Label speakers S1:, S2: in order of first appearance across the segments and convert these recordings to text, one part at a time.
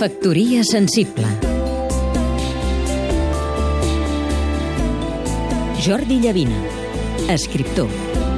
S1: Factoria sensible. Jordi Llavina, escriptor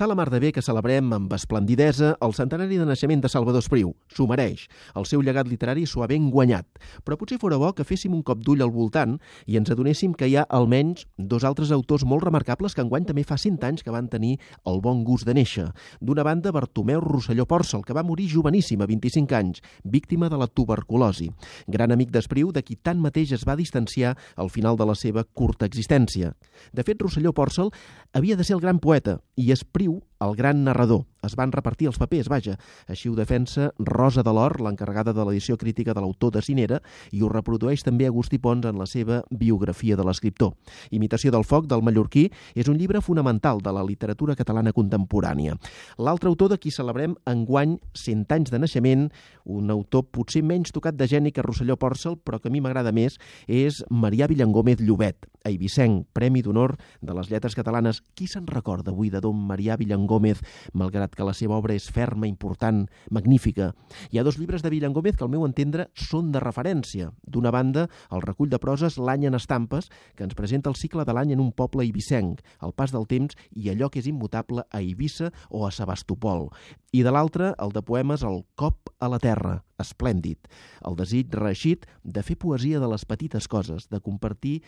S2: està la mar de bé que celebrem amb esplendidesa el centenari de naixement de Salvador Espriu. S'ho mereix. El seu llegat literari s'ho ha ben guanyat. Però potser fora bo que féssim un cop d'ull al voltant i ens adonéssim que hi ha almenys dos altres autors molt remarcables que enguany també fa 100 anys que van tenir el bon gust de néixer. D'una banda, Bartomeu Rosselló Pòrcel, que va morir joveníssim a 25 anys, víctima de la tuberculosi. Gran amic d'Espriu, de qui tanmateix es va distanciar al final de la seva curta existència. De fet, Rosselló Pòrcel havia de ser el gran poeta i Espriu Espriu, el gran narrador. Es van repartir els papers, vaja. Així ho defensa Rosa de l'Or, l'encarregada de l'edició crítica de l'autor de Cinera, i ho reprodueix també Agustí Pons en la seva biografia de l'escriptor. Imitació del foc, del mallorquí, és un llibre fonamental de la literatura catalana contemporània. L'altre autor de qui celebrem enguany 100 anys de naixement, un autor potser menys tocat de geni que Rosselló Pòrcel, però que a mi m'agrada més, és Marià Villangómez Llobet, eivissenc, Premi d'Honor de les Lletres Catalanes. Qui se'n recorda avui de Don Marià Adrià Villangómez, malgrat que la seva obra és ferma, important, magnífica. Hi ha dos llibres de Villangómez que, al meu entendre, són de referència. D'una banda, el recull de proses L'any en estampes, que ens presenta el cicle de l'any en un poble eivissenc, el pas del temps i allò que és immutable a Eivissa o a Sebastopol. I de l'altra, el de poemes El cop a la terra, esplèndid. El desig reeixit de fer poesia de les petites coses, de compartir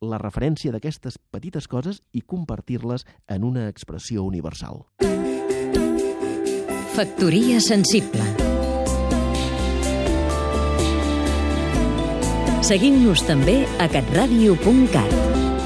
S2: la referència d'aquestes petites coses i compartir-les en una expressió universal.
S1: Factoria sensible Seguim-nos també a catradio.cat